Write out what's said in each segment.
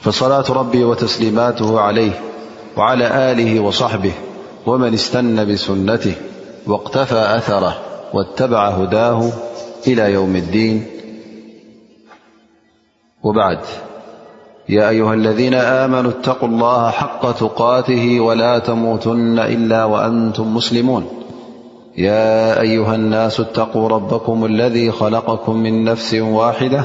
فصلاة ربي وتسليماته عليه وعلى آله وصحبه ومن استن بسنته واقتفى أثره واتبع هداه إلى يوم الدين وبعد يا أيها الذين آمنوا اتقوا الله حق تقاته ولا تموتن إلا وأنتم مسلمون يا أيها الناس اتقوا ربكم الذي خلقكم من نفس واحدة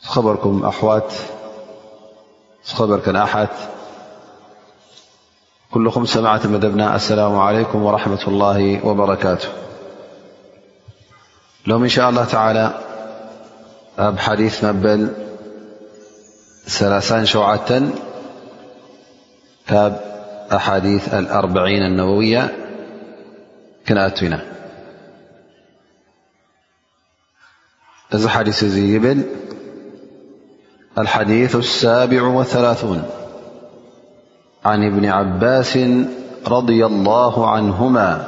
سخبركم أحوات سخبرك أحت كلخمسمعة مدبنا السلام عليكم ورحمة الله وبركاته لهم إن شاء الله تعالى ب حديث مبل ثلاثا شعة ب أحاديث الأربعين النووية كنن ديث يب الحديث السابع والثلاثون عن ابن عباس رضي الله عنهما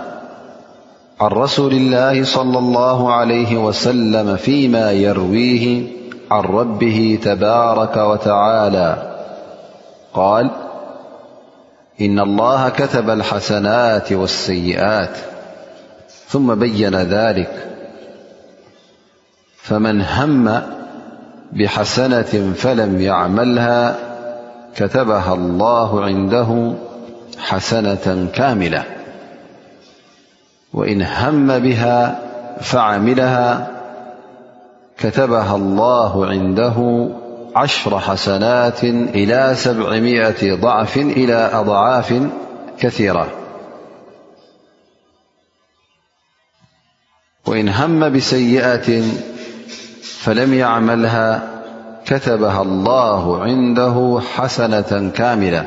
عن رسول الله - صلى الله عليه وسلم - فيما يرويه عن ربه تبارك وتعالى قال إن الله كتب الحسنات والسيئات ثم بين ذلك فمن هم بحسنة فلم يعملها كتبها الله عنده حسنة كاملة وإن هم بها فعملها كتبها الله عنده عشر حسنات إلى سبعمئة ضعف إلى أضعاف كثيرة وإن هم بسيئة فلم يعملها كتبها الله عنده حسنة كاملة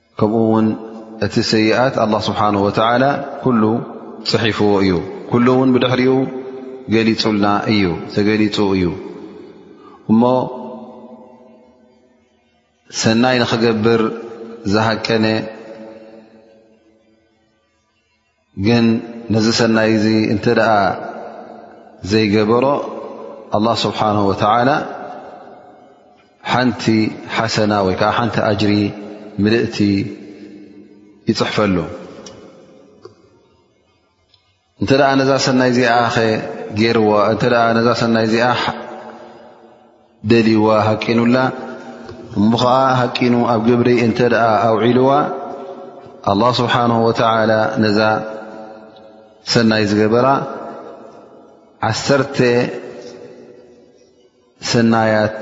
ከምኡ ውን እቲ ሰይኣት ኣላ ስብሓን ወተዓላ ኩሉ ፅሒፍዎ እዩ ኩሉ እውን ብድሕሪኡ ገሊፁልና እዩ ተገሊፁ እዩ እሞ ሰናይ ንክገብር ዝሃቀነ ግን ነዚ ሰናይ እዚ እንተ ደኣ ዘይገበሮ ኣላህ ስብሓን ወተዓላ ሓንቲ ሓሰና ወይ ከዓ ሓንቲ ኣጅሪ ምልእቲ ይፅሕፈሉ እንተ ደኣ ነዛ ሰናይ እዚኣ ኸ ገይርዎ እንተ ነዛ ሰናይ እዚኣ ደልይዋ ሃቂኑላ እሞ ኸዓ ሃቂኑ ኣብ ግብሪ እንተ ደኣ ኣውዒልዋ ኣላህ ስብሓንሁ ወተዓላ ነዛ ሰናይ ዝገበራ ዓሰርተ ሰናያት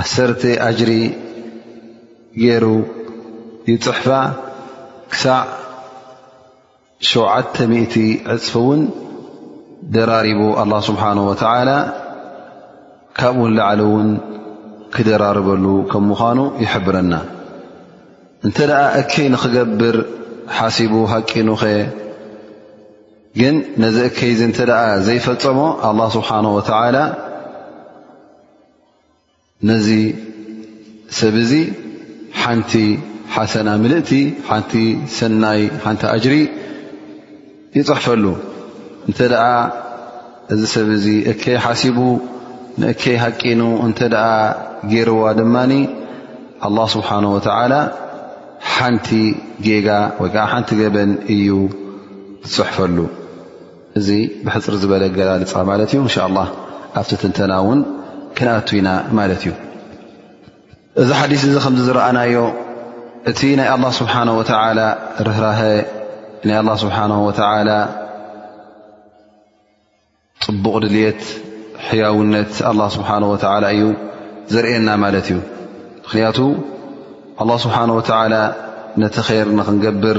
ዓሰርተ ኣጅሪ ገይሩ ይፅሕፋ ክሳዕ ሸውዓተ ሚእቲ ዕፅፊ እውን ደራሪቡ ኣላ ስብሓን ወተዓላ ካብኡውን ላዕሊ እውን ክደራርበሉ ከም ምዃኑ ይሕብረና እንተ ደኣ እከይ ንኽገብር ሓሲቡ ሃቂኑኸ ግን ነዚ እከይ ዚ እንተ ደኣ ዘይፈፀሞ ኣላ ስብሓን ወተዓላ ነዚ ሰብ እዚ ሓንቲ ሓሰና ምልእቲ ሓንቲ ሰናይ ሓንቲ ኣጅሪ ይፅሕፈሉ እንተ እዚ ሰብ እዚ እከይ ሓሲቡ ንእከይ ሃቂኑ እንተ ገይርዋ ድማ ኣላ ስብሓን ወተላ ሓንቲ ጌጋ ወይከዓ ሓንቲ ገበን እዩ ዝፅሕፈሉ እዚ ብሕፅር ዝበለ ገላልፃ ማለት እዩ እንሻ ላ ኣብቲ ትንተና እውን ክንኣቱ ኢና ማለት እዩ እዚ ሓዲስ እዚ ከምዚ ዝረኣናዮ እቲ ናይ ኣላ ስብሓን ወተላ ርህራሀ ናይ ኣላ ስብሓን ወተላ ፅቡቕ ድልት ሕያውነት ኣላ ስብሓን ወተላ እዩ ዘርእየና ማለት እዩ ምክንያቱ ኣላ ስብሓን ወተላ ነቲ ር ንክንገብር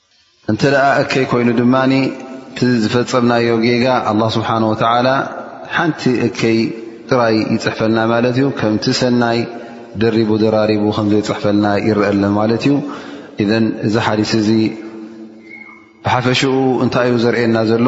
እንተ እከይ ኮይኑ ድማ እቲ ዝፈፀምናዮ ጌጋ ኣላ ስብሓን ወተዓላ ሓንቲ እከይ ጥራይ ይፅሕፈልና ማለት እዩ ከምቲ ሰናይ ደሪቡ ደራሪቡ ከምዘይፅሕፈልና ይረአለ ማለት እዩ እዘን እዚ ሓዲስ እዚ ብሓፈሽኡ እንታይ እዩ ዘርእየና ዘሎ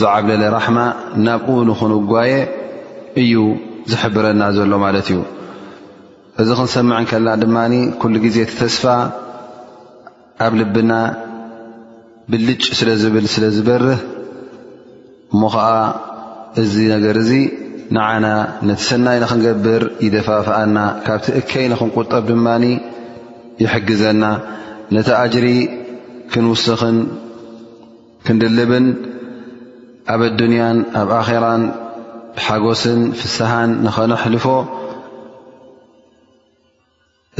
ዝዓብለለ ራሕማ ናብኡ ንኽንጓየ እዩ ዝሕብረና ዘሎ ማለት እዩ እዚ ክንሰምዕ ከልና ድማ ኩሉ ግዜ እቲ ተስፋ ኣብ ልብና ብልጭ ስለ ዝብል ስለ ዝበርህ እሞ ከዓ እዚ ነገር እዚ ንዓና ነቲ ሰናይ ንክንገብር ይደፋፍኣና ካብቲ እከይ ንክንቁጠብ ድማ ይሕግዘና ነቲ ኣጅሪ ክንውስኽን ክንድልብን ኣብ ኣዱንያን ኣብ ኣኼራን ሓጎስን ፍስሃን ንኸነሕልፎ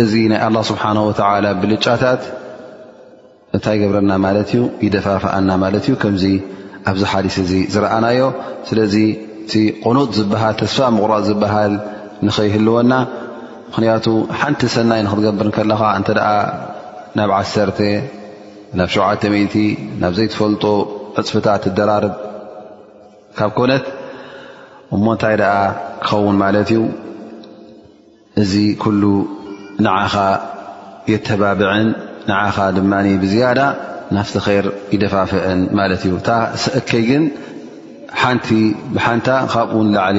እዚ ናይ ኣላ ስብሓን ወተዓላ ብልጫታት እንታይ ገብረና ማለት እዩ ይደፋፍኣና ማለት እዩ ከምዚ ኣብዚ ሓዲስ እዚ ዝረኣናዮ ስለዚ እቲ ቁኑጥ ዝበሃል ተስፋ ምቑራፅ ዝበሃል ንኸይህልወና ምኽንያቱ ሓንቲ ሰናይ ንክትገብር ከለኻ እንተ ናብ ዓሰርተ ናብ ሸውዓተ ሚእቲ ናብ ዘይትፈልጦ ዕፅፍታ ትደራርብ ካብ ኮነት እሞ እንታይ ደኣ ክኸውን ማለት እዩ እዚ ኩሉ ንዓኻ የተባብዕን ንዓኻ ድማ ብዝያዳ ናፍቲ ኼር ይደፋፍዕን ማለት እዩ እታ ሰእከይ ግን ሓንቲ ብሓንታ ካብኡ ንላዕሊ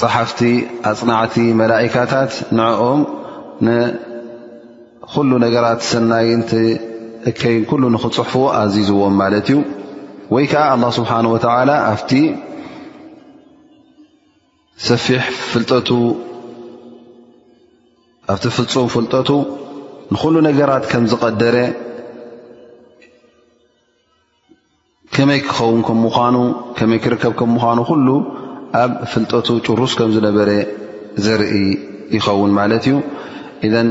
ጸሓፍቲ ኣጽናዕቲ መላኢካታት ንዕኦም ንኹሉ ነገራት ሰናይን እከይን ኩሉ ንኽጽሕፍዎ ኣዚዝዎም ማለት እዩ ወይ ከዓ ኣላ ስብሓን ወተዓላ ኣብቲ ሰፊሕ ፍልጠቱ ኣብቲ ፍፁም ፍልጠቱ ንኹሉ ነገራት ከም ዝቐደረ ከመይ ክኸውን ከም ምዃኑ ከመይ ክርከብ ከም ምዃኑ ኩሉ ኣብ ፍልጠቱ ጭሩስ ከም ዝነበረ ዘርኢ ይኸውን ማለት እዩ ኢዘን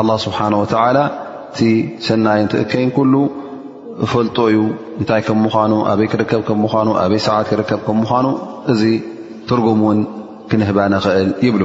ኣላ ስብሓን ወተዓላ እቲ ሰናይ ን ትእከይን ኩሉ ፈልጦ እዩ እንታይ ከም ምዃኑ ኣበይ ክርከብ ከም ምዃኑ ኣበይ ሰዓት ክርከብ ከም ምዃኑ እዚ ትርጉም እውን ክንህባ ንኽእል ይብሉ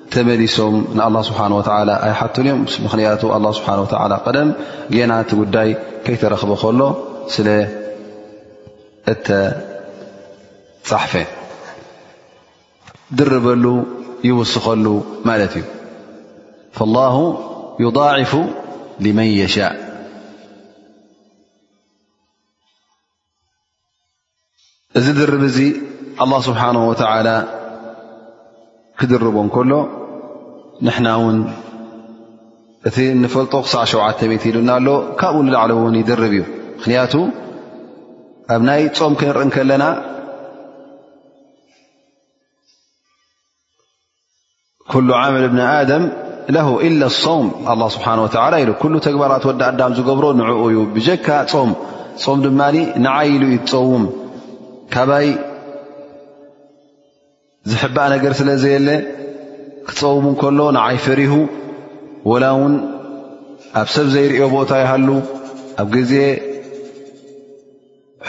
ተመሊሶም ንኣላህ ስብሓን ወተዓላ ኣይሓቱን እዮም ምኽንያቱ ኣላ ስብሓን ወተዓላ ቀደም ጌና እቲ ጉዳይ ከይተረኽበ ከሎ ስለ እተፃሕፈ ድርበሉ ይውስኸሉ ማለት እዩ ላሁ ዩضዕፉ ልመን የሻእ እዚ ድርብ እዚ ኣላ ስብሓን ወተዓላ ክድርቦ እንከሎ ንሕና ውን እቲ እንፈልጦ ክሳዕ ሸውዓተ ሚት ኢሉና ኣሎ ካብኡ ንላዕለ እውን ይድርብ እዩ ምኽንያቱ ኣብ ናይ ፆም ክንርኢ ከለና ኩሉ ዓመል እብኒ ኣደም ለ ኢለ ሶም ኣላ ስብሓን ወተላ ኢሉ ኩሉ ተግባራት ወዲ ኣዳም ዝገብሮ ንዕኡ እዩ ብጀካ ፆም ፆም ድማ ንዓይ ኢሉ ዩ ትፀውም ካባይ ዝሕባእ ነገር ስለ ዘየለ ክፀውሙ ከሎ ንዓይ ፈሪሁ ወላ እውን ኣብ ሰብ ዘይርዮ ቦታ ይሃሉ ኣብ ግዜ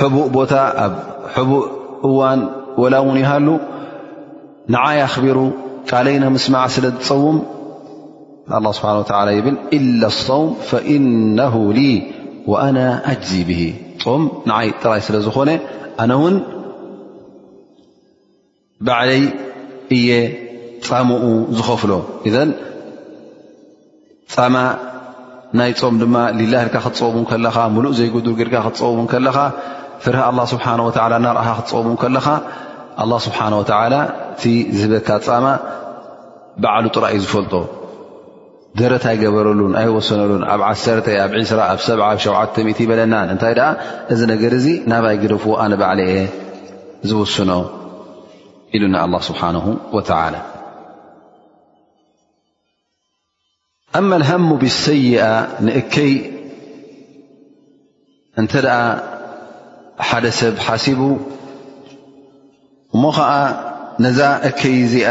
ሕቡእ ቦታ ኣብ ሕቡእ እዋን ወላ እውን ይሃሉ ንዓይ ኣኽቢሩ ቃለይ ንምስማዕ ስለ ዝፀውም ኣላ ስብሓን ወተላ ይብል ኢላ ኣሶም ፈኢነሁ ሊ ወኣና ኣጅዚ ብሂ ፆም ንዓይ ጥራይ ስለ ዝኾነ ኣነ እውን ባዕለይ እየ ፃምኡ ዝኸፍሎ እዘን ፃማ ናይ ፆም ድማ ሊላ ልካ ክትፀሙ ከለኻ ሙሉእ ዘይጉዱ ግርካ ክትፀሙ ከለኻ ፍርሃ ኣላ ስብሓን ወላ ናርኣኻ ክትፀሙ ከለኻ ኣላ ስብሓን ወተዓላ እቲ ዝህበካ ፃማ ባዕሉ ጥራይ እዩ ዝፈልጦ ደረት ኣይገበረሉን ኣይወሰነሉን ኣብ ዓሰርተ ኣብ ዒስራ ኣብ ሰብዓ ኣብ ሸውዓተ ሚእቲ ይበለናን እንታይ ደኣ እዚ ነገር እዚ ናብይ ግደፍዎ ኣነ ባዕለ እየ ዝውስኖ ኢሉና ኣላ ስብሓንሁ ወተላ ኣማ ልሃሙ ብሰይኣ ንእከይ እንተ ደኣ ሓደ ሰብ ሓሲቡ እሞ ኸዓ ነዛ እከይ እዚኣ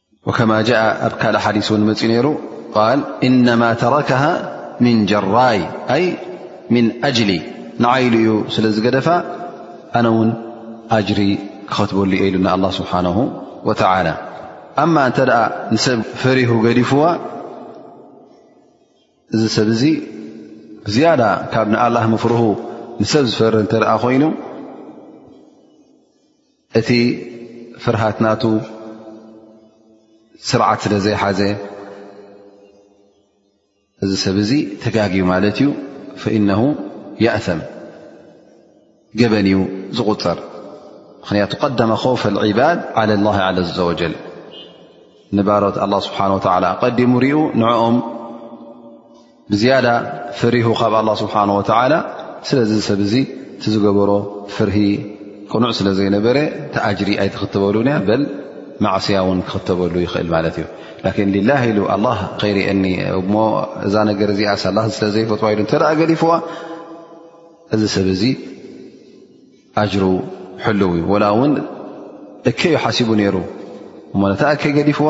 ወከማ ጃ ኣብ ካልእ ሓዲስ እውን መፅኡ ነይሩ ቃል እነማ ተረከሃ ምን ጀራይ ኣይ ምን ኣጅሊ ንዓይ ኢሉ እዩ ስለ ዝገደፋ ኣነ እውን ኣጅሪ ክኸትበሉ እየ ኢሉና ኣላ ስብሓን ወተላ ኣማ እንተ ደኣ ንሰብ ፈሪሁ ገዲፍዋ እዚ ሰብ እዚ ብዝያዳ ካብ ንኣላህ ምፍርሁ ንሰብ ዝፈር እንተ ደኣ ኮይኑ እቲ ፍርሃት ናቱ ስርዓት ስለ ዘይሓዘ እዚ ሰብ እዚ ተጋግዩ ማለት እዩ ፈኢነሁ የእተም ገበን እዩ ዝቁፅር ምክንያቱ ቀደመ ኮፍ ልዕባድ ዓለ ላ ዓለ ዘወጀል ንባሮት ኣላ ስብሓን ወተላ ቀዲሙ ርኡ ንዕኦም ብዝያዳ ፈሪሁ ካብ ኣላ ስብሓን ወተዓላ ስለዚ ሰብ እዙ እቲ ዝገበሮ ፍርሂ ቅኑዕ ስለ ዘይነበረ ተኣጅሪ ኣይትኽተበሉን እያ በል ማዕስያ እውን ክኽተበሉ ይኽእል ማለት እዩ ላኪን ሊላ ኢሉ ኣላ ከይርአኒ እሞ እዛ ነገር እዚኣ ሳላ ስለ ዘይፈትዋ ኢሉ እንተ ገሊፍዋ እዚ ሰብ እዙ ኣጅሩ ሕልው እዩ ወላ እውን እከ ዩ ሓሲቡ ነይሩ እሞ ነታ እከ ገዲፍዋ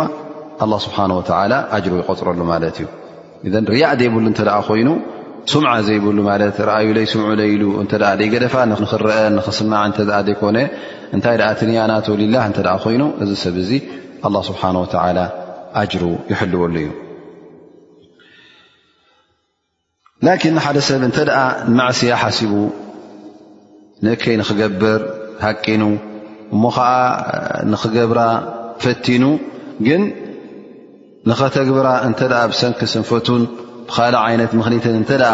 ኣላ ስብሓን ወተላ ኣጅሩ ይቆፅረሉ ማለት እዩ እዘን ርያዕ ዘይብሉ እንተ ኮይኑ ስምዓ ዘይብሉ ማለት ረኣዩለይ ስምዑለይ ኢሉ እተ ዘይገደፋ ንኽረአ ንኽስማዕ እተ ዘይኮነ እንታይ ደኣ ትንያናቱ ሊላ እተ ኮይኑ እዚ ሰብ እዚ ኣላ ስብሓን ወተላ ኣጅሩ ይሕልወሉ እዩ ላኪን ሓደ ሰብ እንተ ደኣ ንማዕስያ ሓሲቡ ንእከይ ንኽገብር ሃቂኑ እሞ ኸዓ ንኽገብራ ፈቲኑ ግን ንኸተግብራ እንተ ኣ ብሰንኪ ስንፈቱን ብካልእ ዓይነት ምኽኒትን እንተ ደኣ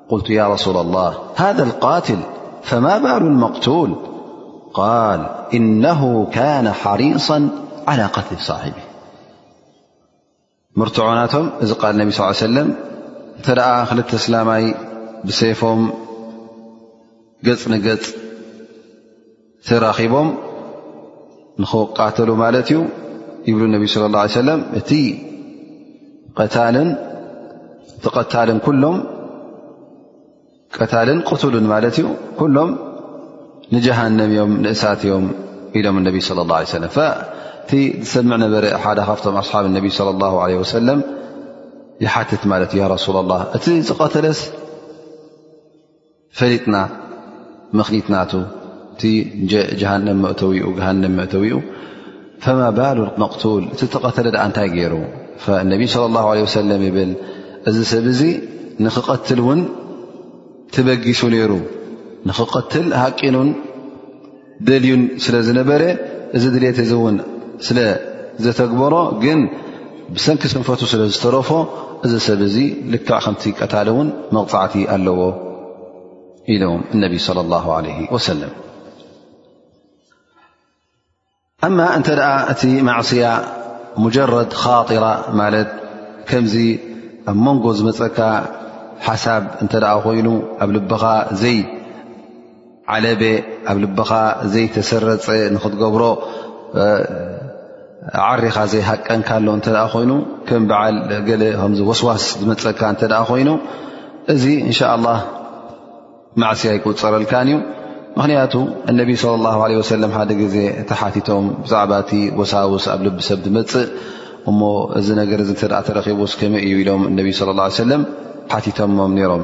قلت يا رسول الله هذا القاتل فما بال المقتول قال إنه كان حريصا على قتل صاحب مرتعنቶم እዚ قل نبي صلى ال عيه وسلم خلت سلمي بسፎم نج ተራኺቦም ንክቃተሉ ማለት እዩ ይብሉ ነቢ ስለ ላ ሰለም እቲ ተቀታልን ኩሎም ቀታልን ቅትሉን ማለት እዩ ኩሎም ንጀሃንም እዮም ንእሳት እዮም ኢሎም ነቢ ስለ ላ ሰለም እቲ ዝሰምዕ ነበረ ሓደ ካብቶም ኣስሓብ ነቢ ስለ ላ ለ ወሰለም ይሓትት ማለት እዩ ያ ረሱላ ላ እቲ ዝቀተለስ ፈሊጥና ምኽኒት ናቱ እቲ ጀሃንም መእተዊኡ ገሃንም መእተዊኡ ፈማ ባሉ መቅቱል እቲ ተቐተለ ድኣ እንታይ ገይሩ ነቢይ ስለ ላ ለ ወሰለም ይብል እዚ ሰብ እዚ ንኽቐትል እውን ተበጊሱ ነይሩ ንኽቐትል ሃቂኑን ደልዩን ስለ ዝነበረ እዚ ድሌት እዚ እውን ስለ ዘተግበሮ ግን ብሰንኪ ስንፈቱ ስለ ዝተረፎ እዚ ሰብ እዚ ልክዕ ከምቲ ቀታሊ እውን መቕፃዕቲ ኣለዎ ኢሎም እነቢ ለ ላ ለ ወሰለም እማ እንተ ደኣ እቲ ማዕስያ ሙጀረድ ኻጢራ ማለት ከምዚ ኣብ መንጎ ዝመፀካ ሓሳብ እንተ ኮይኑ ኣብ ልብኻ ዘይ ዓለበ ኣብ ልብኻ ዘይተሰረፀ ንክትገብሮ ዓሪኻ ዘይሃቀንካሎ እተ ኮይኑ ከም በዓል ገለ ከምዚ ወስዋስ ዝመፀካ እተ ኮይኑ እዚ እንሻ ላ ማዕስያ ይቁፀረልካን እዩ ምክንያቱ እነቢ ለ ላ ለ ወሰለም ሓደ ግዜ ተሓቲቶም ብዛዕባ እቲ ወሳውስ ኣብ ልቢ ሰብ ዝመፅእ እሞ እዚ ነገር እዚ እተ ተረኪቡስ ከመይ እዩ ኢሎም እነቢ ለ ላ ሰለም ሓቲቶሞም ነይሮም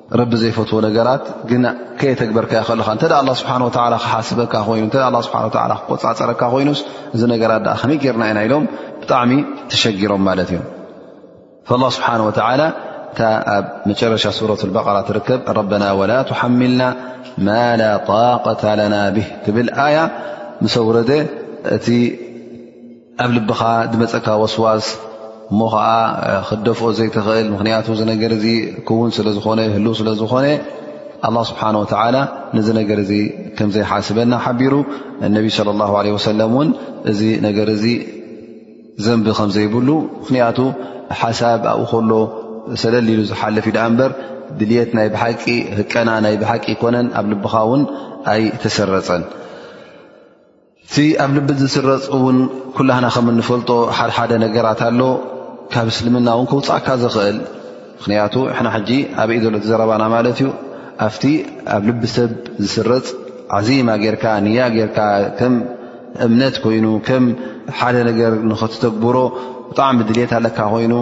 ረቢ ዘይፈትዎ ነገራት ግን ከየተግበርካ ከለካ እተ ኣ ስብሓ ክሓስበካ ኮይኑ ስብሓ ክቆፃፀረካ ኮይኑስ እዚ ነገራት ኣ ከመይ ገርና ኢና ኢሎም ብጣዕሚ ተሸጊሮም ማለት እዮም ላ ስብሓ ወላ እታ ኣብ መጨረሻ ሱረት በራ ትርከብ ረበና ወላ ትሓምልና ማ ላ ጣቀት ለና ብህ ትብል ኣያ ምስ ኣውረደ እቲ ኣብ ልብኻ ድመፀካ ወስዋስ እሞ ኸዓ ክደፍኦ ዘይትኽእል ምኽንያቱ እዚ ነገር እዚ ክውን ስለ ዝኾነ ህልው ስለ ዝኾነ ኣላ ስብሓን ወተዓላ ነዚ ነገር እዚ ከምዘይሓስበና ሓቢሩ እነቢ ስለ ላ ለ ወሰለም እውን እዚ ነገር እዚ ዘንቢ ከምዘይብሉ ምኽንያቱ ሓሳብ ኣብኡ ከሎ ሰለል ኢሉ ዝሓልፍ ዩ ድኣ እምበር ድልት ናይ ብሓቂ ህቀና ናይ ብሓቂ ይኮነን ኣብ ልብኻ እውን ኣይተሰረፀን እቲ ኣብ ልቢ ዝስረፅ እውን ኩላህና ከም እንፈልጦ ሓደሓደ ነገራት ኣሎ ካብ እስልምና እውን ክውፃእካ ዝኽእል ምኽንያቱ ሕና ሕጂ ኣብ ኢዘሎ ዘረባና ማለት እዩ ኣብቲ ኣብ ልቢ ሰብ ዝስረፅ ዓዚማ ጌርካ ንያ ጌርካ ከም እምነት ኮይኑ ከም ሓደ ነገር ንኸትተግብሮ ብጣዕሚ ድልት ኣለካ ኮይኑ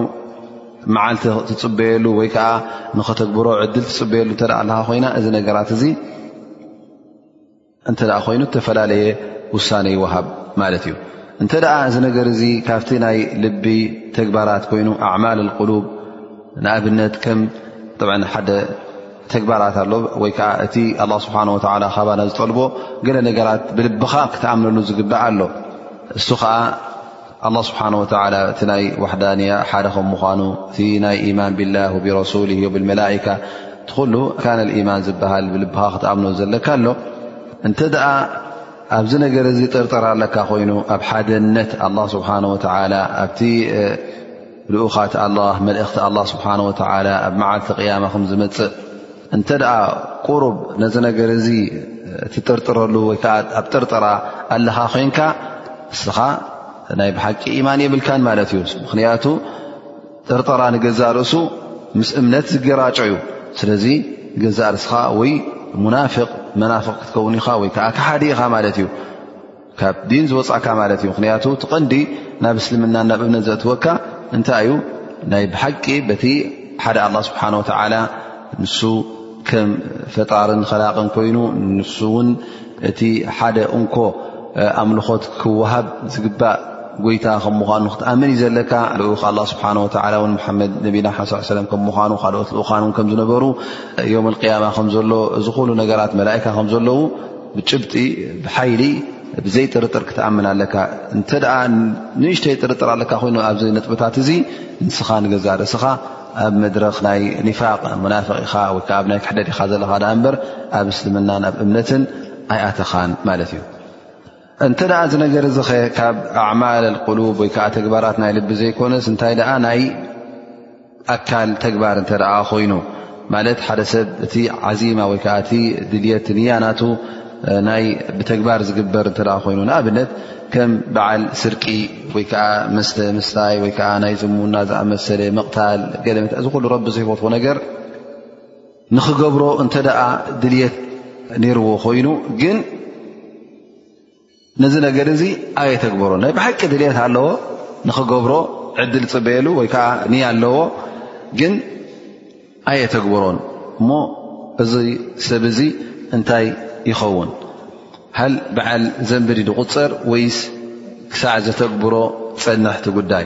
መዓልቲ ትፅበየሉ ወይ ከዓ ንኸተግብሮ ዕድል ትፅበየሉ እተ ኣለካ ኮይና እዚ ነገራት እዚ እንተ ኮይኑ እተፈላለየ ውሳነ ይወሃብ ማለት እዩ እንተ እዚ ነገር እዚ ካብቲ ናይ ልቢ ተግባራት ኮይኑ ኣማል ሉብ ንኣብነት ከም ሓደ ተግባራት ኣሎ ወይ ከዓ እቲ ኣ ስብሓ ወ ካባና ዝጠልቦ ገለ ነገራት ብልብኻ ክትኣምነሉ ዝግባእ ኣሎ እሱ ከዓ ኣላ ስብሓን ወተላ እቲ ናይ ዋሕዳንያ ሓደ ከም ምዃኑ እቲ ናይ ኢማን ብላህ ወብረሱል ወብልመላካ እቲ ኩሉ ካነ ኢማን ዝበሃል ብልብኻ ክትኣምኖ ዘለካ ኣሎ እንተ ደኣ ኣብዚ ነገር እዚ ጥርጠር ኣለካ ኮይኑ ኣብ ሓደነት ኣላ ስብሓን ወተላ ኣብቲ ልኡኻት ኣላ መልእኽቲ ኣላ ስብሓን ወተላ ኣብ መዓልቲ ቅያማ ከም ዝመፅእ እንተ ቁሩብ ነዚ ነገር እዚ ትጥርጥረሉ ወይ ከዓ ኣብ ጥርጥራ ኣለኻ ኮንካ እስኻ ናይ ብሓቂ ኢማን የብልካን ማለት እዩ ምኽንያቱ ጥርጥራ ንገዛ ርእሱ ምስ እምነት ዝገራጮ እዩ ስለዚ ገዛ ርስኻ ወይ ሙናፍቕ መናፍቕ ክትከውን ኢኻ ወይ ከዓ ክሓዲ ኢኻ ማለት እዩ ካብ ዲን ዝወፃእካ ማለት እዩ ምክንያቱ ትቐንዲ ናብ እስልምና ናብ እምነት ዘእትወካ እንታይ እዩ ናይ ብሓቂ በቲ ሓደ ኣላ ስብሓን ወተዓላ ንሱ ከም ፈጣርን ኸላቕን ኮይኑ ንሱ እውን እቲ ሓደ እንኮ ኣምልኾት ክወሃብ ዝግባእ ጎይታ ከም ምዃኑ ክትኣምን እዩ ዘለካ ልኡኽ ኣላ ስብሓን ወተላ ውን መሓመድ ነቢና ሓ ሰለም ከም ምዃኑ ካልኦት ልኡኻን ውን ከም ዝነበሩ ዮም ልቅያማ ከም ዘሎ እዚ ኹሉ ነገራት መላእካ ከም ዘለዉ ብጭብጢ ብሓይሊ ብዘይ ጥርጥር ክትኣምን ኣለካ እንተ ንእሽተይ ጥርጥር ኣለካ ኮይኑ ኣብዚ ነጥብታት እዚ ንስኻ ንገዛ ርእስኻ ኣብ መድረኽ ናይ ኒፋቅ ሙናፍቅ ኢኻ ወይከዓ ኣብ ናይ ክሕደድ ኢኻ ዘለኻ ዳኣ እምበር ኣብ እስልምናን ኣብ እምነትን ኣይኣተኻን ማለት እዩ እንተ ደኣ እዚ ነገር እዚ ኸ ካብ ኣዕማል ኣልቁሉብ ወይከዓ ተግባራት ናይ ልቢ ዘይኮነስ እንታይ ደኣ ናይ ኣካል ተግባር እንተ ኮይኑ ማለት ሓደ ሰብ እቲ ዓዚማ ወይ ከዓ እቲ ድልት ንያ ናቱ ናይ ብተግባር ዝግበር እተ ኮይኑ ንኣብነት ከም በዓል ስርቂ ወይ ከዓ መስተ ምስታይ ወይ ከዓ ናይ ዝሙና ዝኣመሰለ ምቕታል ገለ እዚ ኩሉ ረቢ ዝህቦትዎ ነገር ንኽገብሮ እንተ ድልት ነይርዎ ኮይኑ ግን ነዚ ነገር እዚ ኣየተግበሮ ናይ ብሓቂ ድልት ኣለዎ ንኽገብሮ ዕድል ፅበየሉ ወይ ከዓ ንይ ኣለዎ ግን ኣየተግበሮን እሞ እዚ ሰብ እዚ እንታይ ይኸውን ሃል በዓል ዘንብዲ ድቁፅር ወይስ ክሳዕ ዘተግብሮ ፀንሕቲ ጉዳይ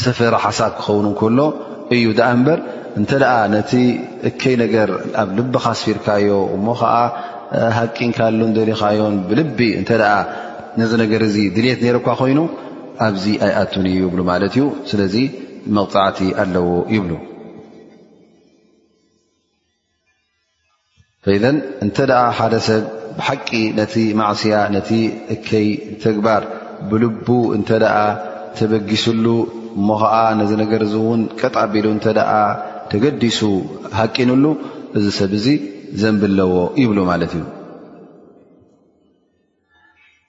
ዝተፈረ ሓሳብ ክኸውን ከሎ እዩ ዳኣ እምበር እንተ ነቲ እከይ ነገር ኣብ ልብኻ ኣስፊርካዮ እሞ ከዓ ሃቂንካሉን ደሊኻዮን ብልቢ እተ ነዚ ነገር እዚ ድልት ነይረኳ ኮይኑ ኣብዚ ኣይኣቱን እዩ ይብሉ ማለት እዩ ስለዚ መቕፃዕቲ ኣለዎ ይብሉ ፈይዘን እንተ ሓደ ሰብ ብሓቂ ነቲ ማዕስያ ነቲ እከይ ተግባር ብልቡ እንተ ተበጊስሉ እሞ ኸዓ ነዚ ነገር እዚ እውን ቀጥ ኣቢሉ እተ ተገዲሱ ሃቂኑሉ እዚ ሰብ እዚ ዘንብለዎ ይብሉ ማለት እዩ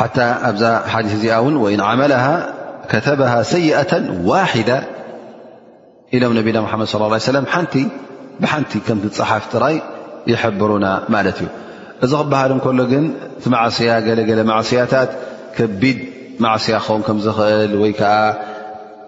ሓታ ኣብዛ ሓዲስ እዚኣ እውን ወይን ዓመላሃ ከተበሃ ሰይኣة ዋሒዳ ኢሎም ነቢና ሓመድ صለ ه ሰለም ሓንቲ ብሓንቲ ከም ትፅሓፍ ጥራይ ይሕብሩና ማለት እዩ እዚ ክበሃል እንከሎ ግን እቲ ማዕስያ ገለገለ ማዕስያታት ከቢድ ማዕስያ ክኸውን ከም ዝኽእል ወይ ከዓ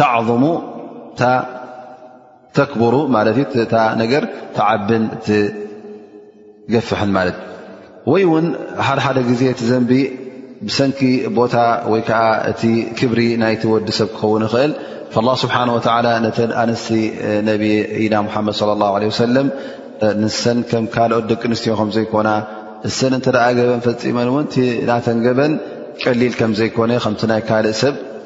ተዕظሙ ተክብሩ ማለት እዩ እታ ነገር ተዓብን ትገፍሕን ማለት እዩ ወይ እውን ሓደ ሓደ ግዜ እቲ ዘንቢ ብሰንኪ ቦታ ወይ ከዓ እቲ ክብሪ ናይቲ ወዲ ሰብ ክኸውን ይኽእል ላ ስብሓን ወላ ነተ ኣንስቲ ነብና ሙሓመድ ለ ላ ለ ወሰለም ንሰን ከም ካልኦት ደቂ ኣንስትዮ ከም ዘይኮና እሰን እንተ ገበን ፈፂመን እውን ናተን ገበን ቀሊል ከም ዘይኮነ ከምቲ ናይ ካልእ ሰብ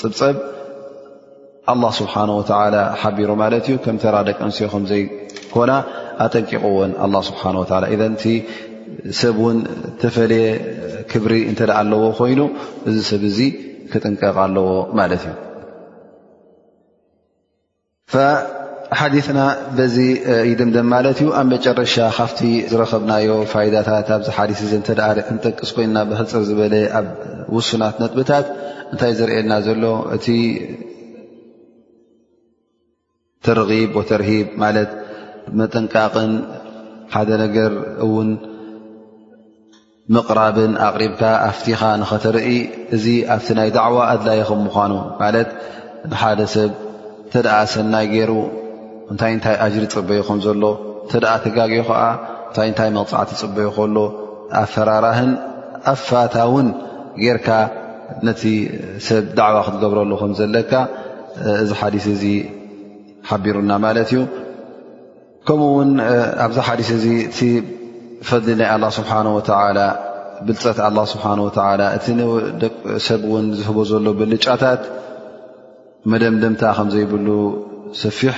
ፅብፀብ ኣላ ስብሓን ወተላ ሓቢሩ ማለት እዩ ከም ተራ ደቂ ኣንስዮ ከምዘይኮና ኣጠንቂቕዎን ኣላ ስብሓን ወላ እዘ እቲ ሰብ እውን ተፈለየ ክብሪ እንተ ኣለዎ ኮይኑ እዚ ሰብ እዚ ክጥንቀቕ ኣለዎ ማለት እዩ ሓዲትና በዚ ይድምደም ማለት እዩ ኣብ መጨረሻ ካብቲ ዝረከብናዮ ፋይዳታት ኣብዚ ሓዲስ እዚ እተ ክንጠቅስ ኮይና ብክፅር ዝበለ ኣብ ውሱናት ነጥብታት እንታይ ዝርእየና ዘሎ እቲ ተርጊብ ወተርሂብ ማለት መጠንቃቕን ሓደ ነገር እውን ምቕራብን ኣቕሪብካ ኣፍቲኻ ንኸተርኢ እዚ ኣብቲ ናይ ዳዕዋ ኣድላይ ከም ምዃኑ ማለት ንሓደ ሰብ እንተ ደኣ ሰናይ ገይሩ እንታይ እንታይ ኣጅሪ ፅበዩ ከም ዘሎ እንተ ደኣ ተጋግዮ ኸዓ እንታይ እንታይ መቕፃዕቲ ፅበዩ ከሎ ኣፈራራህን ኣፋታውን ጌርካ ነቲ ሰብ ዳዕዋ ክትገብረሉ ከም ዘለካ እዚ ሓዲስ እዚ ሓቢሩና ማለት እዩ ከምኡ ውን ኣብዚ ሓዲስ እዚ እቲ ፈድሊ ናይ ኣላ ስብሓን ወተላ ብልፀት ኣላ ስብሓን ወተላ እቲ ንደቂ ሰብ ውን ዝህቦ ዘሎ ብልጫታት መደምደምታ ከምዘይብሉ ሰፊሕ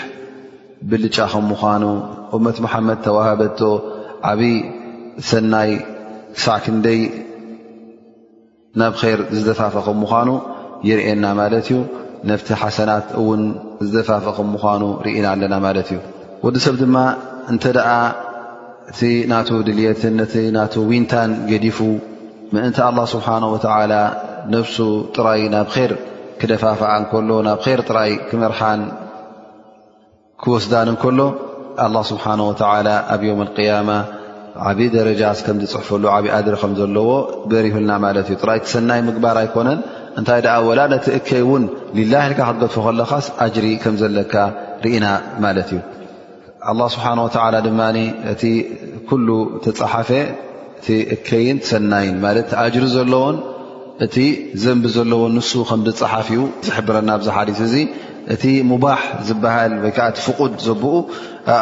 ብልጫ ከም ምዃኑ እመት መሓመድ ተዋህበቶ ዓብይ ሰናይ ክሳዕ ክንደይ ናብ ር ዝደፋፈ ከም ምኳኑ ይርኤና ማለት እዩ ነብቲ ሓሰናት እውን ዝደፋፈ ከም ምኳኑ ርኢና ኣለና ማለት እዩ ወዲ ሰብ ድማ እንተ ደኣ እቲ ናቱ ድልትን ነቲ ና ዊንታን ገዲፉ ምእንቲ ኣላ ስብሓን ወተላ ነብሱ ጥራይ ናብ ር ክደፋፍኣ እንከሎ ናብ ር ጥራይ ክመርሓን ክወስዳን እንከሎ ኣላ ስብሓን ወተላ ኣብ ዮም ቅያማ ዓብዪ ደረጃ ከም ዝፅሕፈሉ ዓብዪ ኣድሪ ከም ዘለዎ በሪህልና ማለት እዩ ጥራይ ትሰናይ ምግባር ኣይኮነን እንታይ ደኣ ወላ ነቲ እከይ እውን ሊላ ኢልካ ክትገድፎ ከለኻስ ኣጅሪ ከም ዘለካ ርኢና ማለት እዩ ኣላ ስብሓን ወተላ ድማ እቲ ኩሉ ተፃሓፈ እቲ እከይን ሰናይን ማለት እቲ ኣጅሪ ዘለዎን እቲ ዘንቢ ዘለዎን ንሱ ከም ዝፀሓፍ እዩ ዝሕብረና ኣብዚ ሓዲስ እዚ እቲ ሙባሕ ዝበሃል ወይከዓ እቲ ፍቁድ ዘብኡ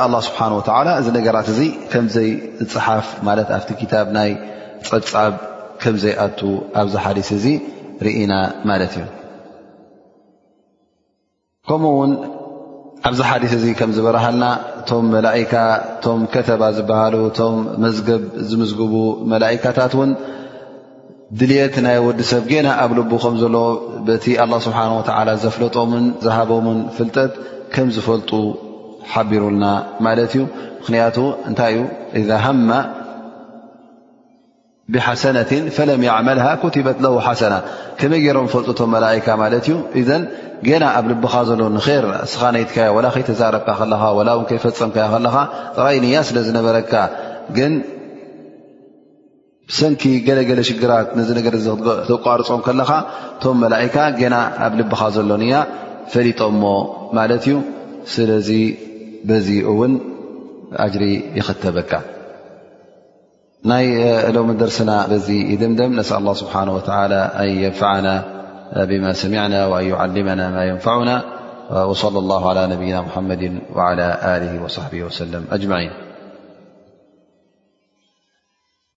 ኣላ ስብሓን ወተዓላ እዚ ነገራት እዚ ከምዘይ ዝፅሓፍ ማለት ኣብቲ ክታብ ናይ ፀብፃብ ከምዘይኣቱ ኣብዚ ሓዲስ እዚ ርኢና ማለት እዩ ከምኡ ውን ኣብዚ ሓዲስ እዚ ከም ዝበረሃልና እቶም መላካ እቶም ከተባ ዝበሃሉ እቶም መዝገብ ዝምዝግቡ መላእካታት ውን ድልት ናይ ወዲ ሰብ ገና ኣብ ልቡ ከም ዘሎ በቲ ኣላ ስብሓን ወተላ ዘፍለጦምን ዝሃቦምን ፍልጠት ከም ዝፈልጡ ሓቢሩልና ማለት እዩ ምክንያቱ እንታይ እዩ ሃማ ብሓሰነት ፈለም ያዕመልሃ ኩትበት ለ ሓሰና ከመይ ገይሮም ፈልጡቶ መላእካ ማለት እዩ እዘን ገና ኣብ ልብኻ ዘሎ ንር እስኻ ነይትካዮ ወላ ከይተዛረብካ ከለኻ ወላ ውን ከይፈፀምካዮ ከለኻ ጥራይ ንያ ስለ ዝነበረካ ግን ብሰንኪ ገለገለ ሽግራት ነዚ ነገር ተቋርፆም ከለኻ እቶም መላእካ ገና ኣብ ልብኻ ዘሎ ንያ ፈሊጦሞ ማለት እዩ ስለዚ በዚ እውን ኣጅሪ ይኽተበካ ناي لو من درسنا لزي دمدم نسأل الله سبحانه وتعالى أن ينفعنا بما سمعنا وأن يعلمنا ما ينفعنا وصلى الله على نبينا محمد وعلى آله وصحبه وسلم - أجمعين